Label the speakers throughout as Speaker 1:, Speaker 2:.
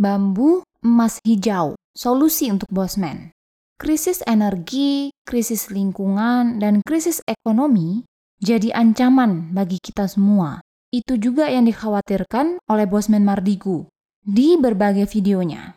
Speaker 1: Bambu emas hijau, solusi untuk bosman. Krisis energi, krisis lingkungan, dan krisis ekonomi jadi ancaman bagi kita semua. Itu juga yang dikhawatirkan oleh bosman Mardigu di berbagai videonya.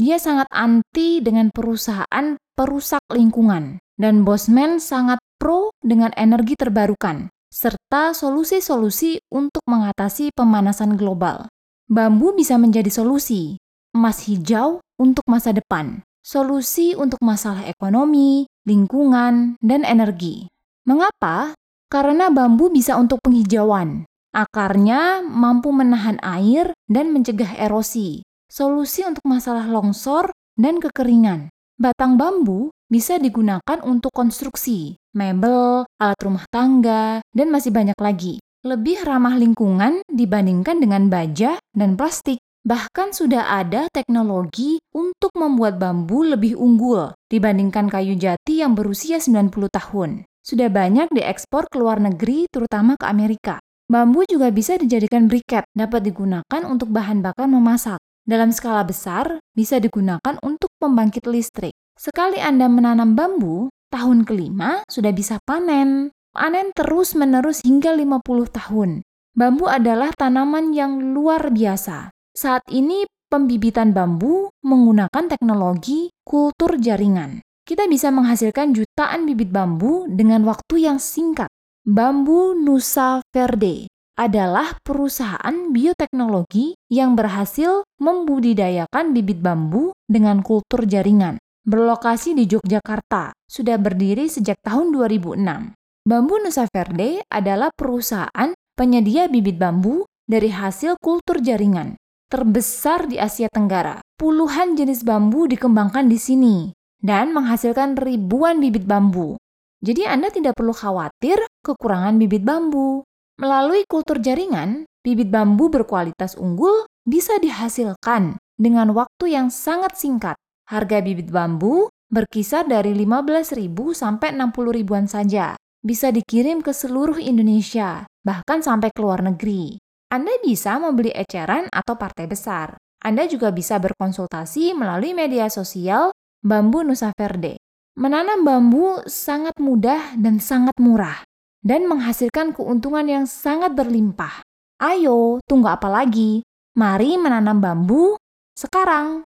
Speaker 1: Dia sangat anti dengan perusahaan perusak lingkungan, dan bosman sangat pro dengan energi terbarukan, serta solusi-solusi untuk mengatasi pemanasan global. Bambu bisa menjadi solusi, emas hijau untuk masa depan, solusi untuk masalah ekonomi, lingkungan, dan energi. Mengapa? Karena bambu bisa untuk penghijauan. Akarnya mampu menahan air dan mencegah erosi. Solusi untuk masalah longsor dan kekeringan. Batang bambu bisa digunakan untuk konstruksi, mebel, alat rumah tangga, dan masih banyak lagi lebih ramah lingkungan dibandingkan dengan baja dan plastik. Bahkan sudah ada teknologi untuk membuat bambu lebih unggul dibandingkan kayu jati yang berusia 90 tahun. Sudah banyak diekspor ke luar negeri, terutama ke Amerika. Bambu juga bisa dijadikan briket, dapat digunakan untuk bahan bakar memasak. Dalam skala besar, bisa digunakan untuk pembangkit listrik. Sekali Anda menanam bambu, tahun kelima sudah bisa panen panen terus-menerus hingga 50 tahun. Bambu adalah tanaman yang luar biasa. Saat ini pembibitan bambu menggunakan teknologi kultur jaringan. Kita bisa menghasilkan jutaan bibit bambu dengan waktu yang singkat. Bambu Nusa Verde adalah perusahaan bioteknologi yang berhasil membudidayakan bibit bambu dengan kultur jaringan. Berlokasi di Yogyakarta, sudah berdiri sejak tahun 2006. Bambu Nusa Verde adalah perusahaan penyedia bibit bambu dari hasil kultur jaringan terbesar di Asia Tenggara. Puluhan jenis bambu dikembangkan di sini dan menghasilkan ribuan bibit bambu. Jadi Anda tidak perlu khawatir kekurangan bibit bambu. Melalui kultur jaringan, bibit bambu berkualitas unggul bisa dihasilkan dengan waktu yang sangat singkat. Harga bibit bambu berkisar dari 15.000 sampai 60 ribuan saja bisa dikirim ke seluruh Indonesia, bahkan sampai ke luar negeri. Anda bisa membeli eceran atau partai besar. Anda juga bisa berkonsultasi melalui media sosial Bambu Nusa Verde. Menanam bambu sangat mudah dan sangat murah, dan menghasilkan keuntungan yang sangat berlimpah. Ayo, tunggu apa lagi? Mari menanam bambu sekarang.